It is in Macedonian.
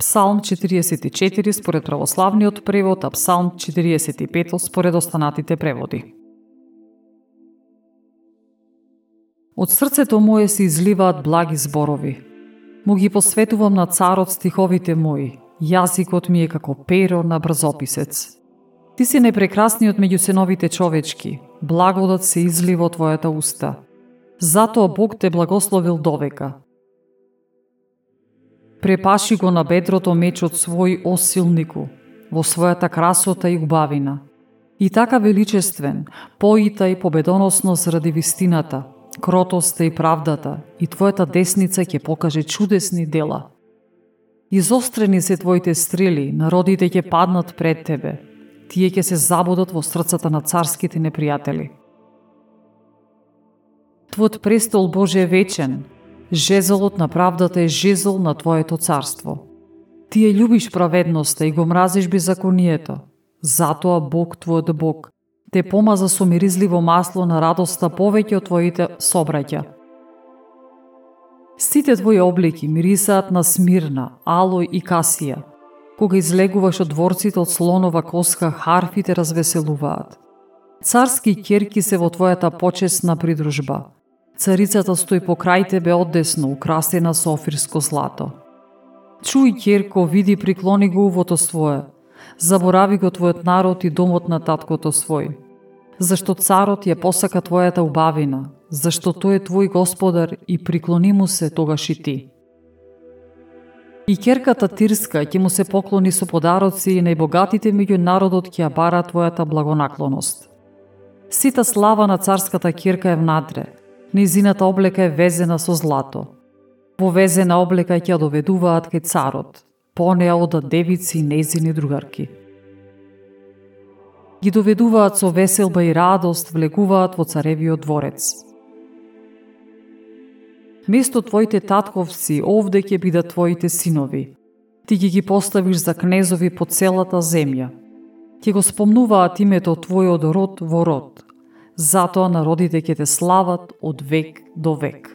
Псалм 44 според православниот превод, а Псалм 45 според останатите преводи. Од срцето мое се изливаат благи зборови. Му ги посветувам на царот стиховите мои. Јазикот ми е како перо на брзописец. Ти си непрекрасниот меѓу сеновите човечки. Благодат се излива од твојата уста. Затоа Бог те благословил довека. Препаши го на бедрото мечот свој осилнику, во својата красота и убавина. И така величествен, поита и победоносно заради вистината, кротоста и правдата, и твојата десница ќе покаже чудесни дела. Изострени се твоите стрели, народите ќе паднат пред тебе. Тие ќе се забодат во срцата на царските непријатели. Твојот престол Боже е вечен, Жезелот на правдата е жезел на Твоето царство. Ти ја љубиш праведноста и го мразиш беззаконието. Затоа Бог Твојот Бог те помаза со миризливо масло на радоста повеќе од Твоите собраќа. Сите Твои облики мирисаат на смирна, алој и касија. Кога излегуваш од дворците од слонова коска, харфите развеселуваат. Царски керки се во Твојата почесна придружба – Царицата стои покрај тебе одесно, украсена со офирско злато. Чуј, керко, види, приклони го увото свое. Заборави го твојот народ и домот на таткото свој. Зашто царот ја посака твојата убавина, зашто тој е твој господар и приклони му се тогаш и ти. И керката Тирска ќе му се поклони со подароци и најбогатите меѓу народот ќе ја бара твојата благонаклоност. Сита слава на царската керка е внатре, Низината облека е везена со злато. Во везена облека ќе доведуваат кај царот. По неа одат девици и незини другарки. Ги доведуваат со веселба и радост, влегуваат во царевиот дворец. Место твоите татковци, овде ќе бидат твоите синови. Ти ги ги поставиш за кнезови по целата земја. Ќе го спомнуваат името Твојот род во род, Затоа народите ќе те слават од век до век.